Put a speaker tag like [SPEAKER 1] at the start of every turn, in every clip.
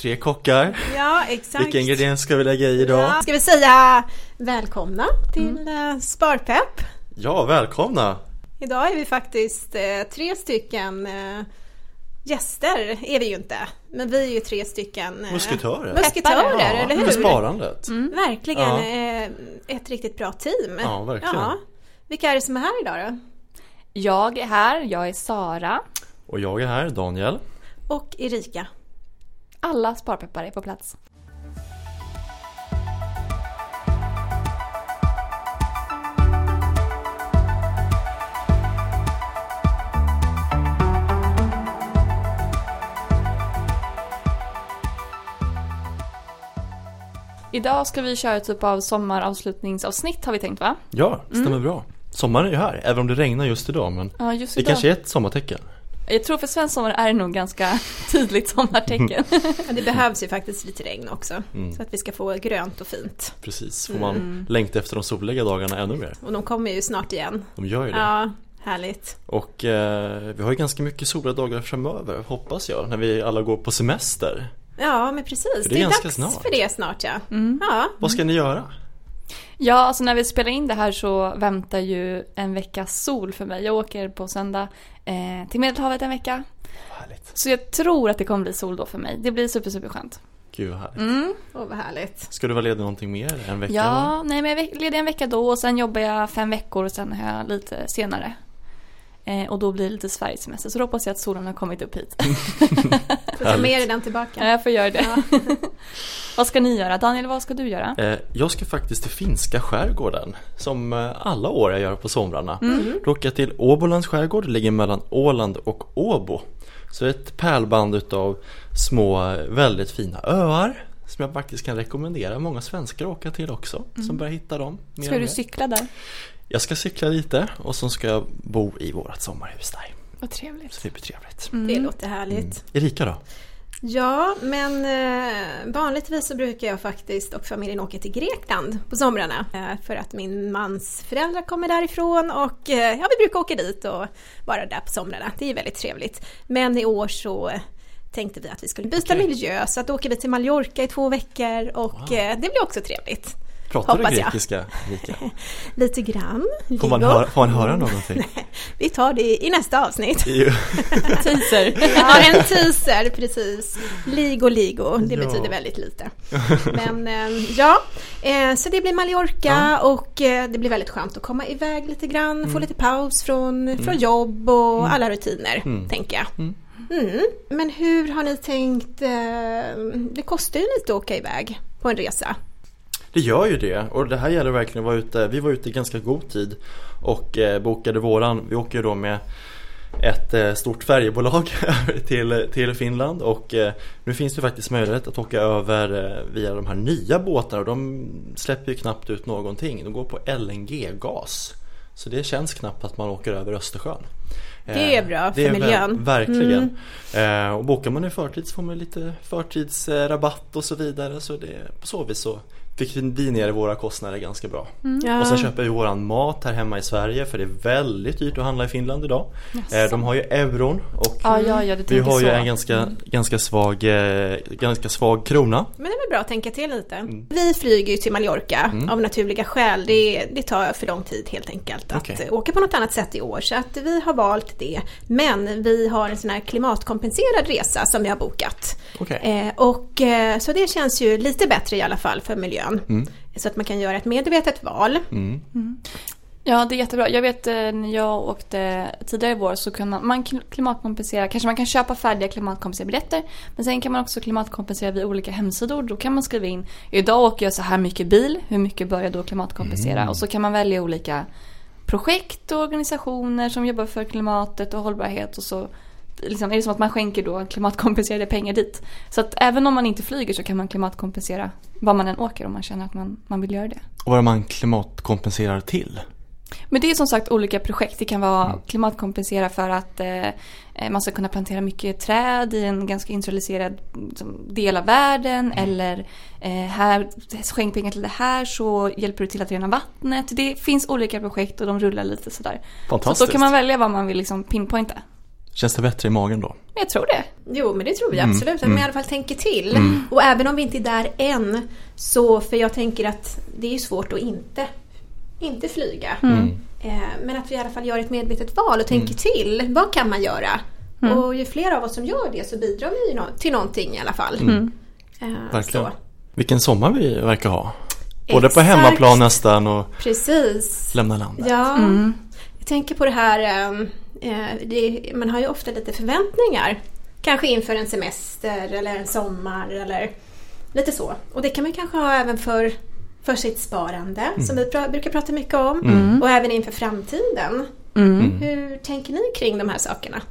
[SPEAKER 1] Tre kockar.
[SPEAKER 2] Ja, exakt.
[SPEAKER 1] Vilka ingredienser ska vi lägga i idag?
[SPEAKER 2] Ja, ska vi säga välkomna till mm. Sparpepp?
[SPEAKER 1] Ja, välkomna!
[SPEAKER 2] Idag är vi faktiskt eh, tre stycken eh, gäster, är vi ju inte. Men vi är ju tre stycken
[SPEAKER 1] eh, musketörer,
[SPEAKER 2] musketörer ja, eller hur?
[SPEAKER 1] Med sparandet.
[SPEAKER 2] Mm. Verkligen, ja. Eh, ett riktigt bra team.
[SPEAKER 1] Ja, verkligen. Ja.
[SPEAKER 2] Vilka är det som är här idag då?
[SPEAKER 3] Jag är här, jag är Sara.
[SPEAKER 1] Och jag är här, Daniel.
[SPEAKER 2] Och Erika.
[SPEAKER 3] Alla sparpeppar är på plats. Idag ska vi köra typ av sommaravslutningsavsnitt har vi tänkt va?
[SPEAKER 1] Ja, stämmer mm. bra. Sommaren är ju här, även om det regnar just idag men
[SPEAKER 3] ja, just
[SPEAKER 1] det kanske är ett sommartecken.
[SPEAKER 3] Jag tror för svensk sommar är det nog ganska tydligt sommartecken.
[SPEAKER 2] Ja, det behövs ju faktiskt lite regn också. Mm. Så att vi ska få grönt och fint.
[SPEAKER 1] Precis, får man mm. längta efter de soliga dagarna ännu mer.
[SPEAKER 2] Och de kommer ju snart igen.
[SPEAKER 1] De gör ju det.
[SPEAKER 2] Ja, härligt.
[SPEAKER 1] Och eh, vi har ju ganska mycket soliga dagar framöver, hoppas jag, när vi alla går på semester.
[SPEAKER 2] Ja, men precis. För det är, det är dags snart. för det snart ja.
[SPEAKER 1] Mm. ja. Vad ska ni göra?
[SPEAKER 3] Ja, alltså när vi spelar in det här så väntar ju en veckas sol för mig. Jag åker på söndag eh, till Medelhavet en vecka.
[SPEAKER 1] Härligt.
[SPEAKER 3] Så jag tror att det kommer bli sol då för mig. Det blir super, super skönt.
[SPEAKER 1] Gud vad härligt.
[SPEAKER 2] Mm. Oh, vad härligt.
[SPEAKER 1] Ska du vara ledig någonting mer? En vecka?
[SPEAKER 3] Ja, nej men jag är ledig en vecka då och sen jobbar jag fem veckor och sen har jag lite senare Eh, och då blir det lite Sverigesemester. Så då hoppas jag att solen har kommit upp hit.
[SPEAKER 2] får ta med dig den tillbaka.
[SPEAKER 3] Ja, jag får göra det. Ja. vad ska ni göra? Daniel, vad ska du göra?
[SPEAKER 1] Eh, jag ska faktiskt till finska skärgården. Som eh, alla år jag gör på somrarna. Mm. Då åker jag till Åbolands skärgård. Det ligger mellan Åland och Åbo. Så ett pärlband utav små väldigt fina öar som jag faktiskt kan rekommendera många svenskar att åka till också. Mm. Som börjar hitta dem.
[SPEAKER 3] Ska du cykla där?
[SPEAKER 1] Jag ska cykla lite och så ska jag bo i vårt sommarhus där.
[SPEAKER 3] Vad trevligt. Så
[SPEAKER 1] det blir trevligt.
[SPEAKER 2] Mm. Det låter härligt. Mm.
[SPEAKER 1] Erika då?
[SPEAKER 2] Ja, men eh, vanligtvis så brukar jag faktiskt och familjen åka till Grekland på somrarna. Eh, för att min mans föräldrar kommer därifrån och eh, ja, vi brukar åka dit och vara där på somrarna. Det är väldigt trevligt. Men i år så tänkte vi att vi skulle byta okay. miljö så att då åker vi till Mallorca i två veckor och wow. Eh, det blir också trevligt.
[SPEAKER 1] Pratar du grekiska, Mika?
[SPEAKER 2] Lite grann.
[SPEAKER 1] Får man, höra, får man höra någonting?
[SPEAKER 2] Nej, vi tar det i nästa avsnitt.
[SPEAKER 3] teaser.
[SPEAKER 2] Ja, en teaser, precis. Ligo, ligo, det ja. betyder väldigt lite. Men eh, ja, eh, så det blir Mallorca ja. och eh, det blir väldigt skönt att komma iväg lite grann, mm. få lite paus från, mm. från jobb och mm. alla rutiner, mm. tänker jag. Mm. mm. Men hur har ni tänkt? Det kostar ju lite att åka iväg på en resa.
[SPEAKER 1] Det gör ju det och det här gäller verkligen att vara ute. Vi var ute i ganska god tid och eh, bokade våran. Vi åker ju då med ett eh, stort färjebolag till, till Finland och eh, nu finns det faktiskt möjlighet att åka över via de här nya båtarna och de släpper ju knappt ut någonting. De går på LNG-gas. Så det känns knappt att man åker över Östersjön.
[SPEAKER 2] Det är bra för miljön.
[SPEAKER 1] Verkligen. Mm. Och bokar man i förtid så får man lite förtidsrabatt och så vidare. Så det, på så vis så fick vi ner våra kostnader ganska bra. Mm. Ja. Och sen köper vi våran mat här hemma i Sverige för det är väldigt dyrt att handla i Finland idag. Yes. De har ju euron och
[SPEAKER 3] ja, ja, ja,
[SPEAKER 1] vi har ju så. en ganska, mm. ganska, svag, eh, ganska svag krona.
[SPEAKER 2] Men det är väl bra att tänka till lite. Mm. Vi flyger ju till Mallorca mm. av naturliga skäl. Det, det tar för lång tid helt enkelt att okay. åka på något annat sätt i år. Så att vi har valt det. Men vi har en sån här klimatkompenserad resa som vi har bokat.
[SPEAKER 1] Okay.
[SPEAKER 2] Eh, och, eh, så det känns ju lite bättre i alla fall för miljön miljön. Mm. Så att man kan göra ett medvetet val. Mm.
[SPEAKER 3] Mm. Ja, det är jättebra. Jag vet eh, när jag åkte tidigare i vår så kan man, man klimatkompensera. Kanske man kan köpa färdiga klimatkompenserade. Men sen kan man också klimatkompensera vid olika hemsidor. Då kan man skriva in, idag åker jag så här mycket bil. Hur mycket bör jag då klimatkompensera? Mm. Och så kan man välja olika projekt och organisationer som jobbar för klimatet och hållbarhet. Och så liksom, är det som att man skänker då klimatkompenserade pengar dit. Så att även om man inte flyger så kan man klimatkompensera var man än åker om man känner att man, man vill göra det.
[SPEAKER 1] Och vad är man klimatkompenserar till?
[SPEAKER 3] Men det är som sagt olika projekt. Det kan vara mm. klimatkompensera för att eh, eh, man ska kunna plantera mycket träd i en ganska industrialiserad liksom, del av världen. Mm. Eller eh, här, skänk pengar till det här så hjälper du till att rena vattnet. Det finns olika projekt och de rullar lite sådär.
[SPEAKER 1] Fantastiskt.
[SPEAKER 3] Så då kan man välja vad man vill liksom pinpointa.
[SPEAKER 1] Känns det bättre i magen då?
[SPEAKER 3] Jag tror det.
[SPEAKER 2] Jo, men det tror vi absolut. Att man i alla fall tänker till. Och även om vi inte är där än, så för jag tänker att det är svårt att inte, inte flyga. Eh, men att vi i alla fall gör ett medvetet val och tänker till. Vad kan man göra? Och ju fler av oss som gör det så bidrar vi till någonting i alla fall. Eh,
[SPEAKER 1] Verkligen.
[SPEAKER 2] så.
[SPEAKER 1] Vilken sommar vi verkar ha. Både på
[SPEAKER 2] Exakt.
[SPEAKER 1] hemmaplan nästan och
[SPEAKER 2] Precis.
[SPEAKER 1] lämna landet.
[SPEAKER 2] Ja, jag tänker på det här, ehm, eh, man har ju ofta lite förväntningar. Kanske inför en semester eller en sommar eller lite så. Och det kan man kanske ha även för, för sitt sparande som vi pra, brukar prata mycket om. Och även inför framtiden. Hur tänker ni kring de här sakerna?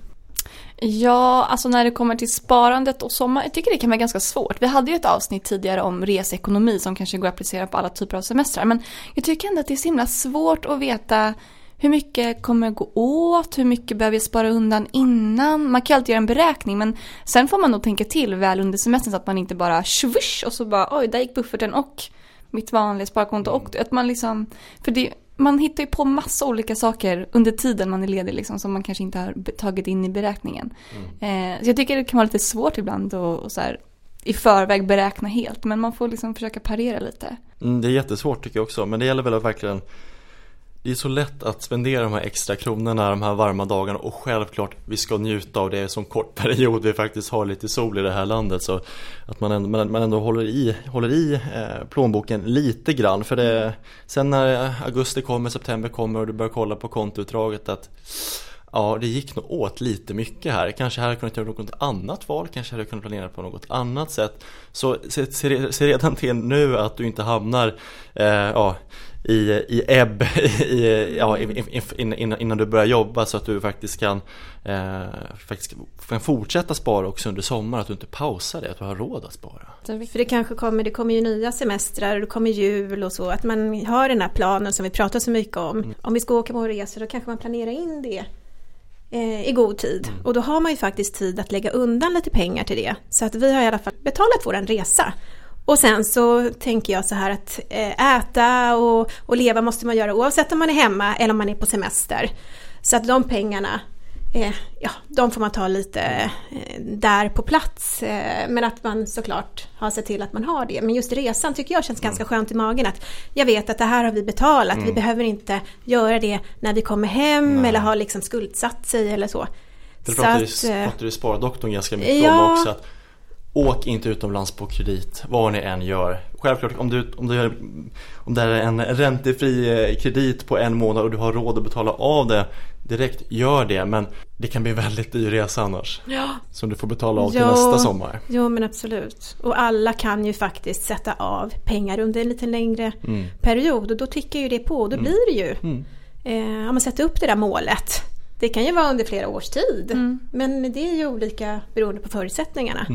[SPEAKER 3] Ja, alltså när det kommer till sparandet och sommar, jag tycker det kan vara ganska svårt. Vi hade ju ett avsnitt tidigare om reseekonomi som kanske går att applicera på alla typer av semestrar. Men jag tycker ändå att det är så himla svårt att veta hur mycket kommer gå åt, hur mycket behöver jag spara undan innan? Man kan alltid göra en beräkning men sen får man nog tänka till väl under semestern så att man inte bara swish och så bara oj, där gick bufferten och mitt vanliga sparkonto och att man liksom, för det, man hittar ju på massa olika saker under tiden man är ledig liksom som man kanske inte har tagit in i beräkningen. Eh, så jag tycker det kan vara lite svårt ibland att och så här, i förväg beräkna helt men man får liksom försöka parera lite.
[SPEAKER 1] Mm, det är jättesvårt tycker jag också, men det gäller väl att verkligen det är så lätt att spendera de här extra kronorna de här varma dagarna och självklart vi ska njuta av det som kort period vi faktiskt har lite sol i det här landet så att man ändå, man, ändå håller i, håller i eh, plånboken lite grann för det Sen när augusti kommer, september kommer och du börjar kolla på kontoutdraget att Ja, det gick nog åt lite mycket här. Kanske hade jag kunnat göra något annat val, kanske hade jag kunnat planera på något annat sätt. Så se, se, se redan till nu att du inte hamnar eh, ja, i, i ebb i, ja, in, in, in, innan, innan du börjar jobba så att du faktiskt kan, eh, faktiskt kan fortsätta spara också under sommaren. Att du inte pausar det, att du har råd att spara.
[SPEAKER 2] För det kanske kommer, det kommer ju nya semestrar och det kommer jul och så. Att man har den här planen som vi pratar så mycket om. Om vi ska åka på resor då kanske man planerar in det eh, i god tid. Och då har man ju faktiskt tid att lägga undan lite pengar till det. Så att vi har i alla fall betalat våran resa. Och sen så tänker jag så här att eh, äta och, och leva måste man göra oavsett om man är hemma eller om man är på semester. Så att de pengarna eh, ja, de får man ta lite eh, där på plats. Men att man såklart har sett till att man har det. Men just resan tycker jag känns ganska skönt i magen. Att jag vet att det här har vi betalat. Vi behöver inte göra det när vi kommer hem
[SPEAKER 1] Nej.
[SPEAKER 2] eller har liksom skuldsatt sig eller så.
[SPEAKER 1] Det
[SPEAKER 2] Så att,
[SPEAKER 1] pratar ju Spardoktorn ganska mycket
[SPEAKER 2] Ja.
[SPEAKER 1] om också. Att Åk inte utomlands på kredit, vad ni än gör. Självklart om, du, om, du, om det är en räntefri eh, kredit på en månad och du har råd att betala av det direkt, gör det. Men det kan bli en väldigt dyr resa annars.
[SPEAKER 2] Ja,
[SPEAKER 1] Som du får betala av till
[SPEAKER 2] Ja.
[SPEAKER 1] nästa sommar.
[SPEAKER 2] Jo men absolut. Och alla kan ju faktiskt sätta av pengar under en lite längre
[SPEAKER 1] Mm.
[SPEAKER 2] period och då tickar ju det på och då blir det ju. Eh, om man sätter upp det där målet. Det kan ju vara under flera års tid. Men det är ju olika beroende på förutsättningarna.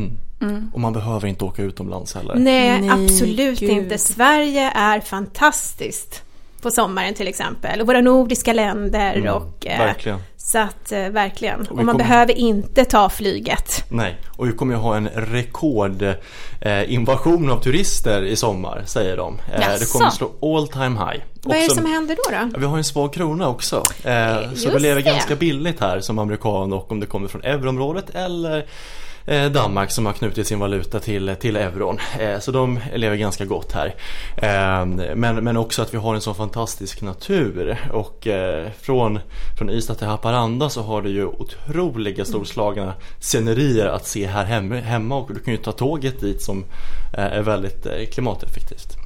[SPEAKER 1] Och man behöver inte åka utomlands heller.
[SPEAKER 2] Nej,
[SPEAKER 3] Nej,
[SPEAKER 2] absolut
[SPEAKER 3] gud.
[SPEAKER 2] inte. Sverige är fantastiskt på sommaren till exempel. Och våra nordiska länder och... eh,
[SPEAKER 1] verkligen.
[SPEAKER 2] Så att eh, verkligen.
[SPEAKER 1] vi
[SPEAKER 2] Och man
[SPEAKER 1] kommer-
[SPEAKER 2] behöver inte ta flyget.
[SPEAKER 1] Nej, och vi kommer ju ha en rekordinvasion eh, av turister i sommar, säger de. Eh, det
[SPEAKER 3] Jaså?
[SPEAKER 1] kommer slå all time high.
[SPEAKER 2] Vad är det som händer då? då?
[SPEAKER 1] Vi har en svag krona också. Eh, så
[SPEAKER 2] just
[SPEAKER 1] vi lever
[SPEAKER 2] det.
[SPEAKER 1] ganska billigt här som amerikan och om det kommer från euroområdet eller Danmark som har knutit sin valuta till, till euron. Eh, så de lever ganska gott här. Eh, men, men också att vi har en så fantastisk natur och eh, från, från Ystad till Haparanda så har du ju otroliga storslagna scenerier att se här hemma, och du kan ju ta tåget dit som eh, är väldigt eh, klimateffektivt.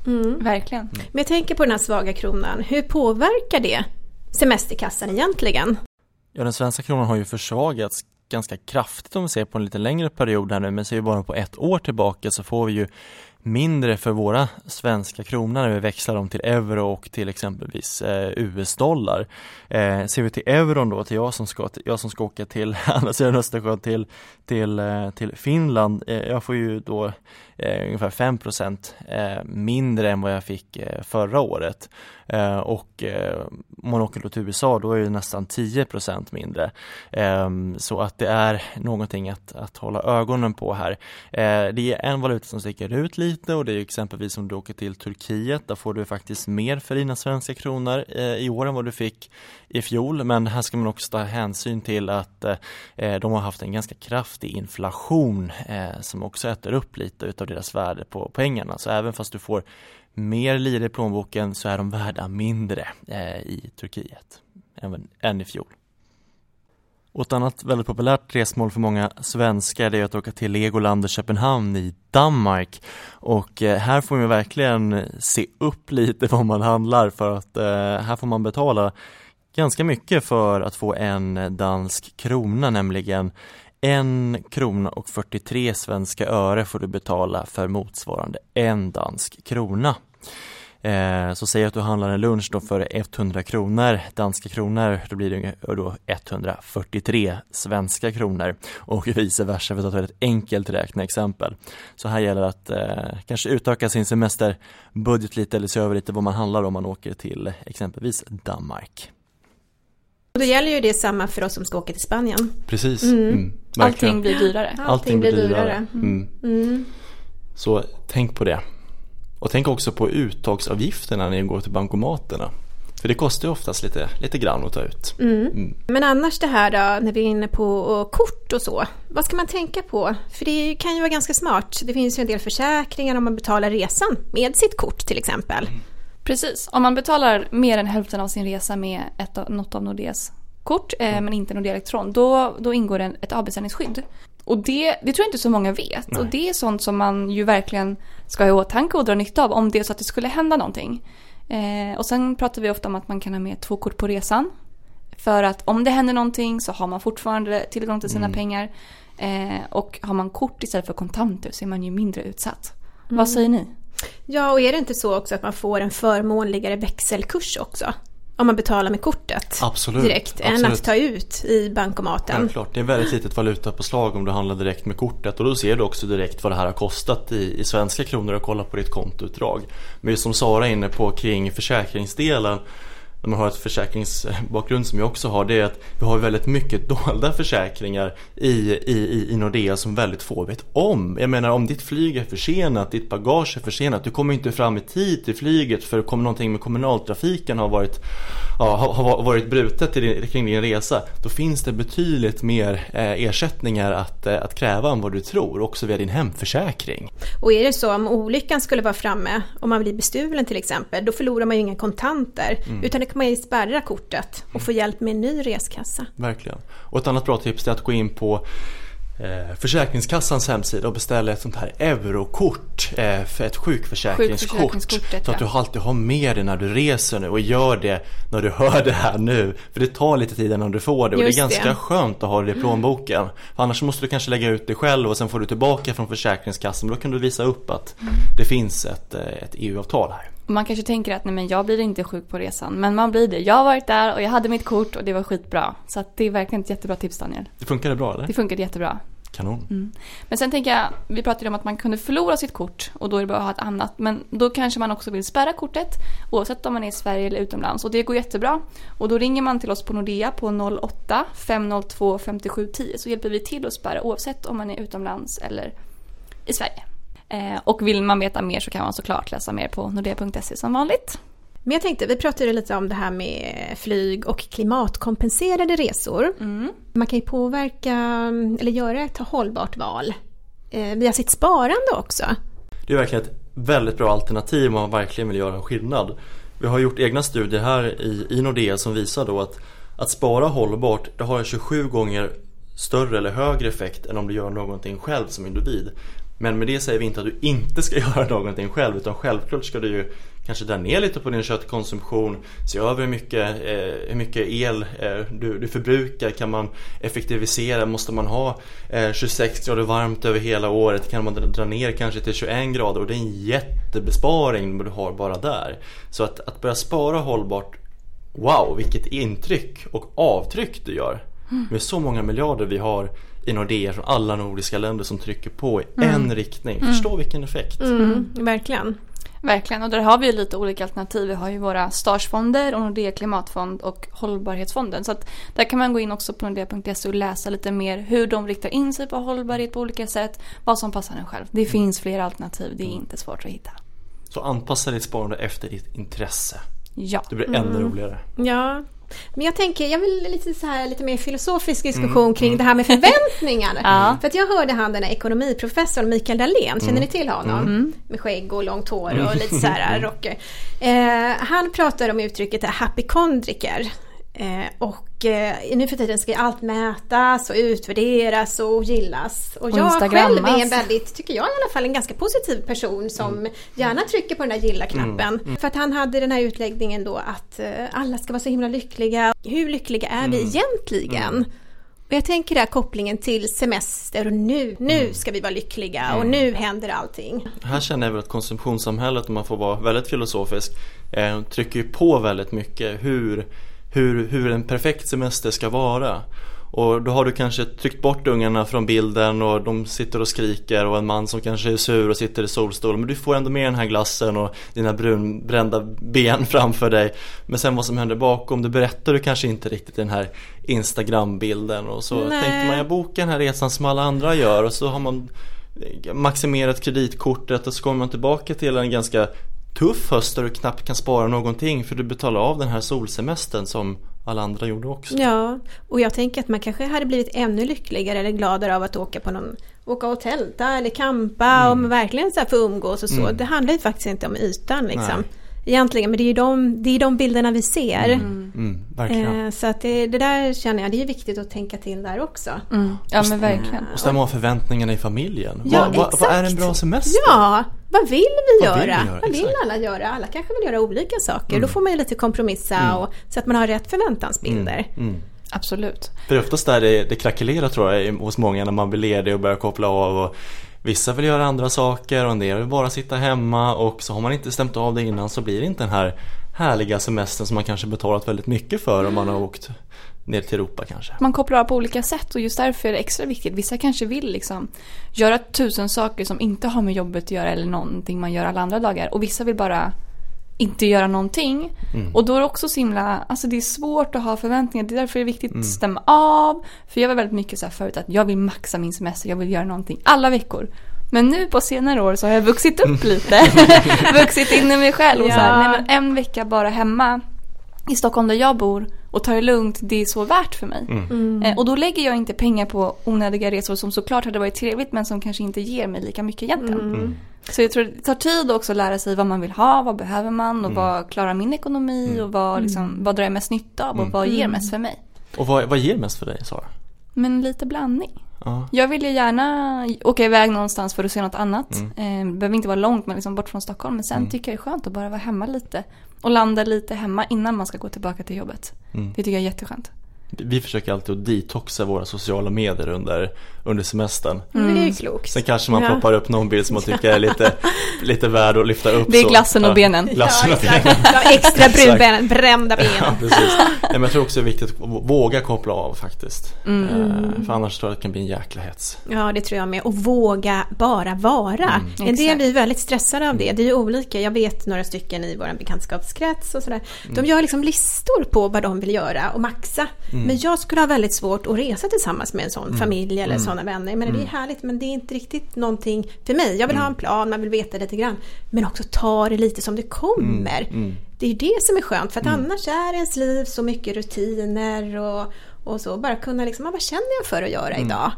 [SPEAKER 3] Verkligen.
[SPEAKER 2] Men jag tänker på den här svaga kronan. Hur påverkar det semesterkassan egentligen?
[SPEAKER 1] Ja, den svenska kronan har ju försvagats ganska kraftigt om vi ser på en lite längre period här nu, men ser vi bara på ett år tillbaka så får vi ju mindre för våra svenska kronor när vi växlar dem till euro och till exempelvis eh, US-dollar. Eh, ser vi till euron då, till jag som ska, till, jag som ska åka till andra sidan Östersjön till, till, eh, till Finland, eh, jag får ju då eh, ungefär 5 eh, mindre än vad jag fick eh, förra året. Eh, och eh, om man åker då till USA då är det nästan 10% mindre. Eh, så att det är någonting att, att hålla ögonen på här. Eh, det är en valuta som sticker ut lite lite och det är exempelvis om du åker till Turkiet, där får du faktiskt mer för dina svenska kronor eh, i år än vad du fick i fjol. Men här ska man också ta hänsyn till att eh, eh de har haft en ganska kraftig inflation eh, som också äter upp lite utav deras värde på pengarna. Så även fast du får mer lira i plånboken så är de värda mindre eh, i Turkiet än, än i fjol. Och ett annat väldigt populärt resmål för många svenskar är att åka till Legoland i Köpenhamn i Danmark. Och eh, här får man verkligen se upp lite vad man handlar för att eh, här får man betala ganska mycket för att få en dansk krona, nämligen en krona och 43 svenska öre får du betala för motsvarande en dansk krona. Eh, så säg att du handlar en lunch då för 100 kronor danska kronor, då blir det då 143 svenska kronor och vice versa för att ta ett enkelt räkneexempel. Så här gäller det att eh, kanske utöka sin semesterbudget lite eller se över lite vad man handlar om man åker till exempelvis Danmark.
[SPEAKER 2] Och då gäller ju det samma för oss som ska åka till Spanien.
[SPEAKER 1] Precis. Mm.
[SPEAKER 3] Mm, Allting blir dyrare.
[SPEAKER 2] Allting, Allting blir dyrare. dyrare. Mm.
[SPEAKER 1] mm. Så tänk på det. Och tänk också på uttagsavgifterna när ni går till bankomaterna. För det kostar ju oftast lite, lite grann att ta ut.
[SPEAKER 2] Mm. Mm. Men annars det här då, när vi är inne på kort och så. Vad ska man tänka på? För det kan ju vara ganska smart. Det finns ju en del försäkringar om man betalar resan med sitt kort till exempel. Mm.
[SPEAKER 3] Precis, om man betalar mer än hälften av sin resa med ett, något av Nordeas kort eh, mm. men inte Nordea Elektron, då, då ingår det ett avbeställningsskydd. Och det, det tror jag inte så många vet. Nej. Och det är sånt som man ju verkligen ska ha i åtanke och dra nytta av om det är så att det skulle hända någonting. Eh, och sen pratar vi ofta om att man kan ha med två kort på resan. För att om det händer någonting så har man fortfarande tillgång till sina mm. pengar. Eh, och har man kort istället för kontanter så är man ju mindre utsatt. Mm. Vad säger ni?
[SPEAKER 2] Ja, och är det inte så också att man får en förmånligare växelkurs också? Om man betalar med kortet
[SPEAKER 1] absolut,
[SPEAKER 2] direkt
[SPEAKER 1] absolut.
[SPEAKER 2] än att ta ut i bankomaten.
[SPEAKER 1] Självklart, det är väldigt litet valutapåslag om du handlar direkt med kortet och då ser du också direkt vad det här har kostat i, i svenska kronor och kolla på ditt kontoutdrag. Men som Sara är inne på kring försäkringsdelen när man har ett försäkringsbakgrund som jag också har, det är att vi har väldigt mycket dolda försäkringar i, i, i Nordea som väldigt få vet om. Jag menar om ditt flyg är försenat, ditt bagage är försenat, du kommer inte fram i tid till flyget för kommer någonting med kommunaltrafiken har varit, ja, har varit brutet kring din resa, då finns det betydligt mer eh, ersättningar att, eh, att kräva än vad du tror, också via din hemförsäkring.
[SPEAKER 2] Och är det så om olyckan skulle vara framme, om man blir bestulen till exempel, då förlorar man ju inga kontanter, mm. utan det kan man ju spärra kortet och få hjälp med en ny reskassa.
[SPEAKER 1] Verkligen. Och ett annat bra tips är att gå in på eh, Försäkringskassans hemsida och beställa ett sånt här eurokort eh, för ett sjukförsäkringskort. Så att du alltid har med det när du reser nu och gör det när du hör det här nu. För det tar lite tid innan du får det och Just det är ganska det. skönt att ha det i plånboken. För annars måste du kanske lägga ut det själv och sen får du tillbaka från Försäkringskassan. Då kan du visa upp att mm. det finns ett, eh, ett EU-avtal här.
[SPEAKER 3] Man kanske tänker att nej men jag blir inte sjuk på resan. Men man blir det. Jag har varit där och jag hade mitt kort och det var skitbra. Så att det är verkligen ett jättebra tips Daniel.
[SPEAKER 1] Det funkade bra eller?
[SPEAKER 3] Det funkade jättebra.
[SPEAKER 1] Kanon. Mm.
[SPEAKER 3] Men sen tänker jag, vi pratade om att man kunde förlora sitt kort och då är det bra att ha ett annat. Men då kanske man också vill spärra kortet oavsett om man är i Sverige eller utomlands. Och det går jättebra. Och då ringer man till oss på Nordea på 08 502 5710 så hjälper vi till att spärra oavsett om man är utomlands eller i Sverige. Eh, och vill man veta mer så kan man såklart läsa mer på nordea.se som vanligt.
[SPEAKER 2] Men jag tänkte, vi pratade lite om det här med flyg och klimatkompenserade resor. Mm. Man kan ju påverka eller göra ett hållbart val eh, via sitt sparande också.
[SPEAKER 1] Det är verkligen ett väldigt bra alternativ om man verkligen vill göra en skillnad. Vi har gjort egna studier här i, i Nordea som visar då att att spara hållbart det har 27 gånger större eller högre effekt än om du gör någonting själv som individ. Men med det säger vi inte att du inte ska göra någonting själv utan självklart ska du ju kanske dra ner lite på din köttkonsumtion, se över hur mycket, eh, hur mycket el eh, du, du förbrukar, kan man effektivisera, måste man ha eh, 26 grader varmt över hela året, kan man dra ner kanske till 21 grader och det är en jättebesparing du har bara där. Så att, att börja spara hållbart, wow vilket intryck och avtryck du gör. Mm. Med så många miljarder vi har i Nordea från alla nordiska länder som trycker på i mm. en riktning. Förstå mm. vilken effekt.
[SPEAKER 2] Mm, verkligen.
[SPEAKER 3] Verkligen, och där har vi lite olika alternativ. Vi har ju våra Starsfonder och Nordea Klimatfond och Hållbarhetsfonden. Så att där kan man gå in också på nordea.se och läsa lite mer hur de riktar in sig på hållbarhet på olika sätt. Vad som passar en själv. Det
[SPEAKER 1] Mm.
[SPEAKER 3] finns flera alternativ, det är inte svårt att hitta.
[SPEAKER 1] Så anpassa ditt sparande efter ditt intresse.
[SPEAKER 3] Ja.
[SPEAKER 1] Det blir ännu roligare.
[SPEAKER 2] Ja. Men jag tänker, jag vill lite så här lite mer filosofisk diskussion kring det här med förväntningar.
[SPEAKER 3] Ja.
[SPEAKER 2] För att jag hörde han den här ekonomiprofessorn Mikael Dahlén, känner ni till honom? Med skägg och långt hår och lite så här rocker. Eh, han pratar om uttrycket hypokondriker. Eh, och eh, nu för tiden ska allt mätas och utvärderas och gillas. Och,
[SPEAKER 3] Och
[SPEAKER 2] jag själv är en väldigt, tycker jag i alla fall, en ganska positiv person som gärna trycker på den där gilla-knappen. För att han hade den här utläggningen då att eh, alla ska vara så himla lyckliga. Hur lyckliga är vi egentligen? Och jag tänker där kopplingen till semester och nu, nu ska vi vara lyckliga och nu händer allting.
[SPEAKER 1] Här känner jag väl att konsumtionssamhället, om man får vara väldigt filosofisk, trycker ju på väldigt mycket hur, hur, hur en perfekt semester ska vara. Och då har du kanske tryckt bort ungarna från bilden och de sitter och skriker och en man som kanske är sur och sitter i solstol. Men du får ändå med den här glassen och dina brunbrända ben framför dig. Men sen vad som händer bakom, det berättar du kanske inte riktigt i den här Instagram-bilden. Och så
[SPEAKER 2] Nej.
[SPEAKER 1] tänkte man, jag bokar den här resan som alla andra gör och så har man maximerat kreditkortet och så kommer man tillbaka till en ganska tuff höst där du knappt kan spara någonting för du betalar av den här solsemestern som alla andra gjorde också.
[SPEAKER 2] Ja, och jag tänker att man kanske hade blivit ännu lyckligare eller gladare av att åka på någon åka och tälta eller campa och verkligen så här få umgås och så. Det handlar ju faktiskt inte om ytan liksom.
[SPEAKER 1] Nej.
[SPEAKER 2] Egentligen, men det är ju de, det är de bilderna vi ser.
[SPEAKER 1] Mm, verkligen.
[SPEAKER 2] Eh, så att det, det där känner jag, det är viktigt att tänka till där också.
[SPEAKER 3] Mm. Ja men verkligen.
[SPEAKER 1] Och stämma av förväntningarna i familjen.
[SPEAKER 2] Ja,
[SPEAKER 1] vad, vad, vad är en
[SPEAKER 2] exakt.
[SPEAKER 1] bra semester?
[SPEAKER 2] Ja, vad vill vi
[SPEAKER 1] Vad vill
[SPEAKER 2] göra?
[SPEAKER 1] vi göra?
[SPEAKER 2] Vad vill
[SPEAKER 1] Exakt.
[SPEAKER 2] alla göra? Alla kanske vill göra olika saker. Då får man ju lite kompromissa och, så att man har rätt förväntansbilder.
[SPEAKER 1] Mm.
[SPEAKER 3] Absolut.
[SPEAKER 1] För det är oftast där det, det krackelerar tror jag hos många när man blir ledig och börjar koppla av och Vissa vill göra andra saker och en del vill bara sitta hemma och så har man inte stämt av det innan så blir det inte den här härliga semestern som man kanske betalat väldigt mycket för om man har åkt ner till Europa kanske.
[SPEAKER 3] Man kopplar av på olika sätt och just därför är det extra viktigt. Vissa kanske vill liksom göra tusen saker som inte har med jobbet att göra eller någonting man gör alla andra dagar. Och vissa vill bara inte göra någonting. Och då är det också så himla, alltså det är svårt att ha förväntningar. Det är därför det är viktigt att stämma av. För jag var väldigt mycket så här förut att jag vill maxa min semester, jag vill göra någonting alla veckor. Men nu på senare år så har jag vuxit upp lite. vuxit in i mig själv. Och så här,
[SPEAKER 2] Ja.
[SPEAKER 3] nej men en vecka bara hemma i Stockholm där jag bor och ta det lugnt, det är så värt för mig. Eh, och då lägger jag inte pengar på onödiga resor som såklart hade varit trevligt men som kanske inte ger mig lika mycket egentligen. Så jag tror det tar tid också att lära sig vad man vill ha, vad behöver man och vad klarar min ekonomi och vad, liksom, vad drar jag mest nytta av och vad ger mest för mig.
[SPEAKER 1] Och vad, vad ger mest för dig Sara?
[SPEAKER 3] Men lite blandning.
[SPEAKER 1] Ja.
[SPEAKER 3] Jag vill ju gärna åka iväg någonstans för att se något annat. Eh, det behöver inte vara långt men liksom bort från Stockholm. Men sen tycker jag det är skönt att bara vara hemma lite. Och landa lite hemma innan man ska gå tillbaka till jobbet. Det tycker jag är jätteskönt.
[SPEAKER 1] Vi försöker alltid att detoxa våra sociala medier under, under semestern.
[SPEAKER 2] Men det är ju klokt.
[SPEAKER 1] Sen kanske man
[SPEAKER 2] Ja.
[SPEAKER 1] ploppar upp någon bild som man tycker är lite, lite värd att lyfta upp.
[SPEAKER 3] Det är
[SPEAKER 1] så.
[SPEAKER 3] glassen och
[SPEAKER 1] Ja,
[SPEAKER 3] benen.
[SPEAKER 1] Glassen
[SPEAKER 2] Ja,
[SPEAKER 1] och benen.
[SPEAKER 2] Ja, extra
[SPEAKER 1] Exakt.
[SPEAKER 2] brunben, brända ben.
[SPEAKER 1] Ja, precis. Nej, men jag tror också det är viktigt att våga koppla av faktiskt.
[SPEAKER 3] Mm.
[SPEAKER 1] Eh, För annars tror jag att det kan bli en jäkla hets.
[SPEAKER 2] Ja, det tror jag med. Och våga bara vara. En del blir väldigt stressade av det. Det är ju olika. Jag vet några stycken i vår bekantskapskrets och sådär. De gör liksom listor på vad de vill göra och maxa. Men jag skulle ha väldigt svårt att resa tillsammans med en sån familj eller sådana vänner. Men det är härligt, men det är inte riktigt någonting för mig. Jag vill ha en plan, man vill veta lite grann. Men också ta det lite som det kommer. Det är det som är skönt, för att annars är ens liv så mycket rutiner och, och så. Bara kunna liksom, ah, vad känner jag för att göra idag?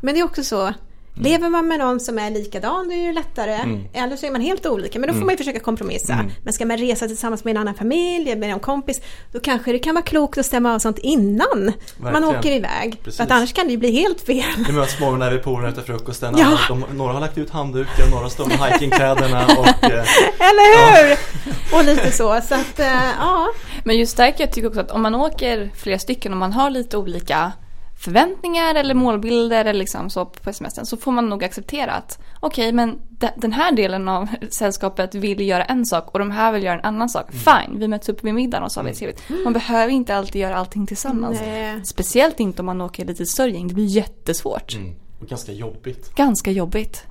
[SPEAKER 2] Men det är också så, lever man med någon som är likadan, då är det lättare. Eller så är man helt olika, men då får man ju försöka kompromissa. Men ska man resa tillsammans med en annan familj, med en kompis, då kanske det kan vara klokt att stämma av sånt innan man
[SPEAKER 1] Verkligen.
[SPEAKER 2] åker iväg. För att annars kan det ju bli helt fel.
[SPEAKER 1] Vi möts morgonen när vi poolen efter frukosten.
[SPEAKER 2] Ja.
[SPEAKER 1] De, några har lagt ut handdukar, några står med hikingkläderna och eh,
[SPEAKER 2] Eller hur? Och lite så. Så att, eh, ja.
[SPEAKER 3] Men just där kan jag tycka också att om man åker flera stycken och man har lite olika förväntningar eller målbilder eller liksom så på semestern så får man nog acceptera att okej men de- den här delen av sällskapet vill göra en sak och de här vill göra en annan sak. Fine, vi möts upp vid middagen och så har vi det trevligt. Man behöver inte alltid göra allting tillsammans.
[SPEAKER 2] Nej.
[SPEAKER 3] Speciellt inte om man åker lite större gäng, det blir jättesvårt.
[SPEAKER 1] och ganska jobbigt.
[SPEAKER 3] Ganska jobbigt.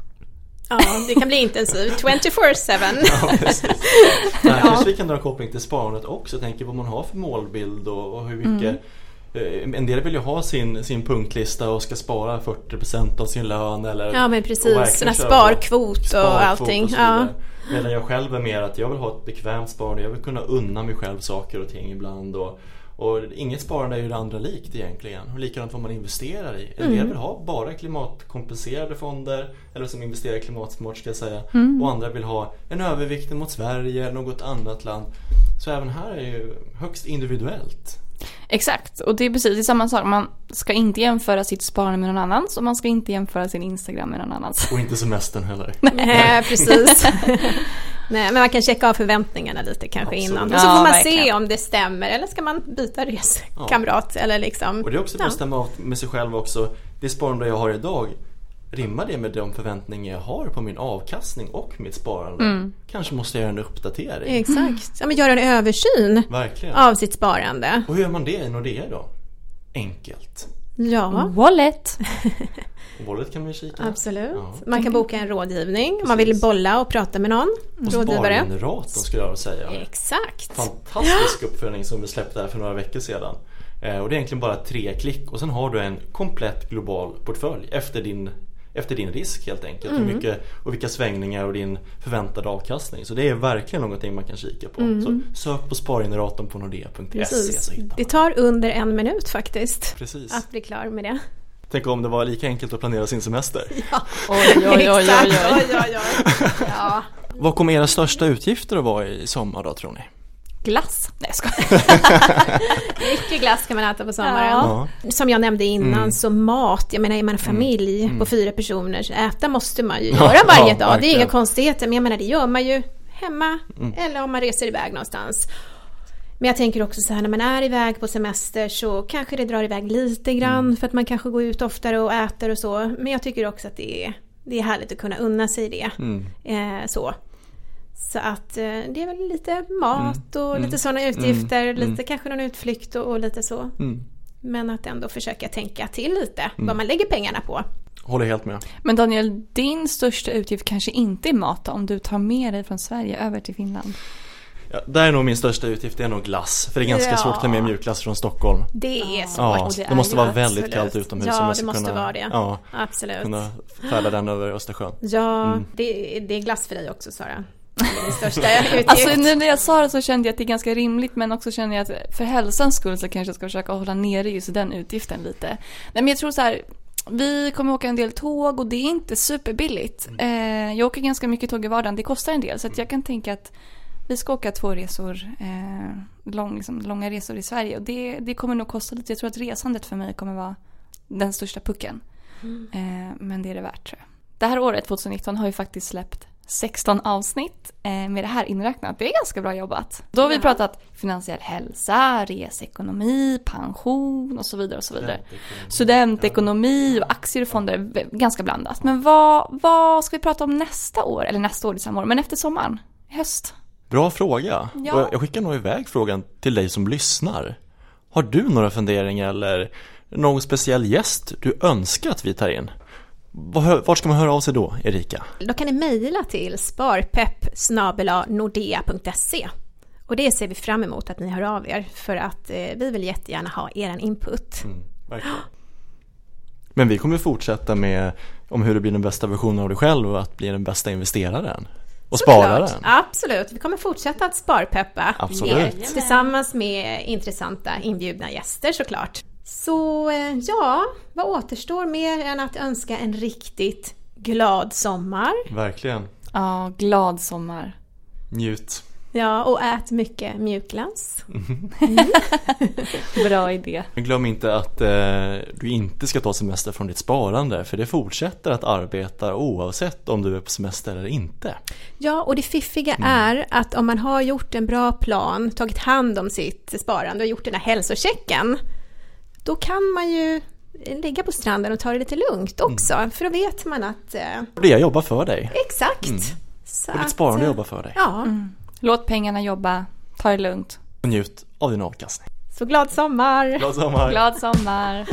[SPEAKER 2] Ja, det kan bli intensivt. 24-7.
[SPEAKER 1] Ja, precis. Där kanske vi kan dra koppling till sparandet också. Jag tänker vad man har för målbild och, och hur mycket
[SPEAKER 2] Mm.
[SPEAKER 1] Eh, En del vill ju ha sin, sin punktlista och ska spara 40% av sin lön eller
[SPEAKER 2] Ja, men precis.
[SPEAKER 1] köra
[SPEAKER 2] sparkvot och
[SPEAKER 1] sparkvot
[SPEAKER 2] allting.
[SPEAKER 1] och
[SPEAKER 2] ja.
[SPEAKER 1] Medan jag själv är mer att jag vill ha ett bekvämt sparande. Jag vill kunna unna mig själv saker och ting ibland. Och, och inget sparande är ju det andra likt egentligen. Och likadant vad man investerar i. En
[SPEAKER 2] Mm.
[SPEAKER 1] del vill ha bara klimatkompenserade fonder eller som investerar klimatsmart ska jag säga.
[SPEAKER 2] Mm.
[SPEAKER 1] Och andra vill ha en övervikt mot Sverige eller något annat land. Så även här är ju högst individuellt.
[SPEAKER 3] Exakt, och det är precis det är samma sak. Man ska inte jämföra sitt sparande med någon annans och man ska inte jämföra sin Instagram med någon annans.
[SPEAKER 1] Och inte semestern heller.
[SPEAKER 2] Nej, precis. Nej, men man kan checka av förväntningarna lite kanske
[SPEAKER 1] Absolut.
[SPEAKER 2] innan. Och så
[SPEAKER 3] Ja,
[SPEAKER 2] får man
[SPEAKER 3] verkligen.
[SPEAKER 2] se om det stämmer eller ska man byta reskamrat eller liksom.
[SPEAKER 1] Och det är också bra
[SPEAKER 2] Ja.
[SPEAKER 1] att stämma av med sig själv också. Det sparande jag har idag, rimmar det med de förväntningar jag har på min avkastning och mitt sparande?
[SPEAKER 2] Mm.
[SPEAKER 1] Kanske måste jag göra en uppdatering.
[SPEAKER 2] Exakt. Ja, men göra en översyn
[SPEAKER 1] Verkligen.
[SPEAKER 2] av sitt sparande.
[SPEAKER 1] Och hur gör man det i Nordea då? Enkelt.
[SPEAKER 2] Ja,
[SPEAKER 3] Wallet!
[SPEAKER 1] Och Wallet kan man ju kika.
[SPEAKER 2] absolut.
[SPEAKER 1] Ja.
[SPEAKER 2] Man kan boka en rådgivning om man vill bolla och prata med någon
[SPEAKER 1] Och
[SPEAKER 2] rådgivare.
[SPEAKER 1] Spargeneratorn skulle jag säga.
[SPEAKER 2] Exakt.
[SPEAKER 1] Fantastisk uppföljning som vi släppte här för några veckor sedan. Eh, och det är egentligen bara tre klick och sen har du en komplett global portfölj efter din, efter din risk helt enkelt.
[SPEAKER 2] Mm.
[SPEAKER 1] Hur mycket, och vilka svängningar och din förväntade avkastning. Så det är verkligen någonting man kan kika på. Så sök på spargeneratorn på nordea.se
[SPEAKER 2] Mm. Det tar under en minut faktiskt.
[SPEAKER 1] Precis.
[SPEAKER 2] Att bli klar med det.
[SPEAKER 1] Tänk om det var lika enkelt att planera sin semester.
[SPEAKER 3] Oj, oj, oj, oj,
[SPEAKER 2] Exakt.
[SPEAKER 3] oj.
[SPEAKER 2] oj, oj, oj. Ja.
[SPEAKER 1] Vad kommer era största utgifter att vara i sommar då tror ni?
[SPEAKER 3] Glass? Nej jag skojar.
[SPEAKER 2] Mycket glass kan man äta på sommaren.
[SPEAKER 3] Ja.
[SPEAKER 2] Som jag nämnde innan
[SPEAKER 1] Mm.
[SPEAKER 2] så mat, jag menar är man en familj på fyra personer så äta måste man ju göra varje
[SPEAKER 1] ja,
[SPEAKER 2] dag. Det är inga konstigheter men jag menar det gör man ju hemma
[SPEAKER 1] Mm.
[SPEAKER 2] eller om man reser iväg någonstans. Men jag tänker också så här när man är iväg på semester så kanske det drar iväg lite grann
[SPEAKER 1] Mm.
[SPEAKER 2] för att man kanske går ut oftare och äter och så. Men jag tycker också att det är, det är härligt att kunna unna sig det.
[SPEAKER 1] Mm.
[SPEAKER 2] Eh, så. Så att eh, det är väl lite mat och
[SPEAKER 1] Mm.
[SPEAKER 2] lite sådana utgifter,
[SPEAKER 1] Mm.
[SPEAKER 2] lite kanske någon utflykt och, och lite så.
[SPEAKER 1] Mm.
[SPEAKER 2] Men att ändå försöka tänka till lite vad man lägger pengarna på.
[SPEAKER 1] Håller helt med.
[SPEAKER 3] Men Daniel, din största utgift kanske inte är mat om du tar med dig från Sverige över till Finland?
[SPEAKER 1] Ja, där är nog min största utgift, det är nog glass. För det är ganska
[SPEAKER 2] Ja.
[SPEAKER 1] svårt att ta med mjukglass från Stockholm.
[SPEAKER 2] Det är svårt.
[SPEAKER 1] Ja,
[SPEAKER 3] det
[SPEAKER 1] det, måste vara väldigt
[SPEAKER 2] absolut.
[SPEAKER 1] kallt utomhus
[SPEAKER 2] Ja, det måste
[SPEAKER 1] kunna,
[SPEAKER 2] vara det.
[SPEAKER 1] Ja,
[SPEAKER 2] Absolut.
[SPEAKER 1] kunna färda den över Östersjön.
[SPEAKER 2] Ja,
[SPEAKER 1] Mm.
[SPEAKER 2] det, det är glass för dig också Sara. Största utgift.
[SPEAKER 3] Alltså nu när jag sa det så kände jag att det är ganska rimligt men också kände jag att för hälsans skull så kanske jag ska försöka hålla nere just den utgiften lite. Nej men jag tror så här, vi kommer åka en del tåg och det är inte superbilligt. Eh, jag åker ganska mycket tåg i vardagen, det kostar en del så att jag kan tänka att vi ska åka två resor, eh, lång, liksom, långa resor i Sverige och det, det kommer nog kosta lite. Jag tror att resandet för mig kommer vara den största pucken. Eh, men det är det värt tror jag. Det här året, 2019, har ju faktiskt släppt 16 avsnitt eh, med det här inräknat. Det är ganska bra jobbat. Då har vi pratat finansiell hälsa, reseekonomi, pension och så vidare och så vidare. Studentekonomi och aktier och fonder, ganska blandat. Men vad, vad ska vi prata om nästa år? Eller nästa år, det är samma år, men efter sommaren? Höst?
[SPEAKER 1] Bra fråga.
[SPEAKER 3] Ja.
[SPEAKER 1] Jag skickar nog iväg frågan till dig som lyssnar. Har du några funderingar eller någon speciell gäst du önskar att vi tar in? Var- Vart ska man höra av sig då, Erika?
[SPEAKER 2] Då kan ni mejla till sparpepp och det ser vi fram emot att ni hör av er för att eh, vi vill jättegärna ha er input.
[SPEAKER 1] Mm. Men vi kommer fortsätta med om hur du blir den bästa versionen av dig själv och att bli den bästa investeraren. Och spararen.
[SPEAKER 2] Absolut, vi kommer fortsätta att sparpeppa
[SPEAKER 1] Absolut.
[SPEAKER 2] er tillsammans med intressanta inbjudna gäster såklart. Så eh, ja, vad återstår mer än att önska en riktigt glad sommar.
[SPEAKER 1] Verkligen.
[SPEAKER 3] Ja, glad sommar.
[SPEAKER 1] Njut.
[SPEAKER 2] Ja, och ät mycket mjukglass.
[SPEAKER 3] Bra idé.
[SPEAKER 1] Men glöm inte att eh, du inte ska ta semester från ditt sparande för det fortsätter att arbeta oavsett om du är på semester eller inte.
[SPEAKER 2] Ja, och det fiffiga är att om man har gjort en bra plan, tagit hand om sitt sparande och gjort den här hälsochecken, då kan man ju ligga på stranden och ta det lite lugnt också, för då vet man att... Eh,
[SPEAKER 1] det jobbar för dig.
[SPEAKER 2] exakt! Så
[SPEAKER 1] Mm. Och ditt
[SPEAKER 2] att,
[SPEAKER 1] sparande
[SPEAKER 2] eh,
[SPEAKER 1] jobbar för dig.
[SPEAKER 2] Ja,
[SPEAKER 3] Låt pengarna jobba. Ta det lugnt.
[SPEAKER 1] Och njut av din avkastning.
[SPEAKER 2] så glad sommar!
[SPEAKER 1] Glad sommar!
[SPEAKER 3] Glad sommar.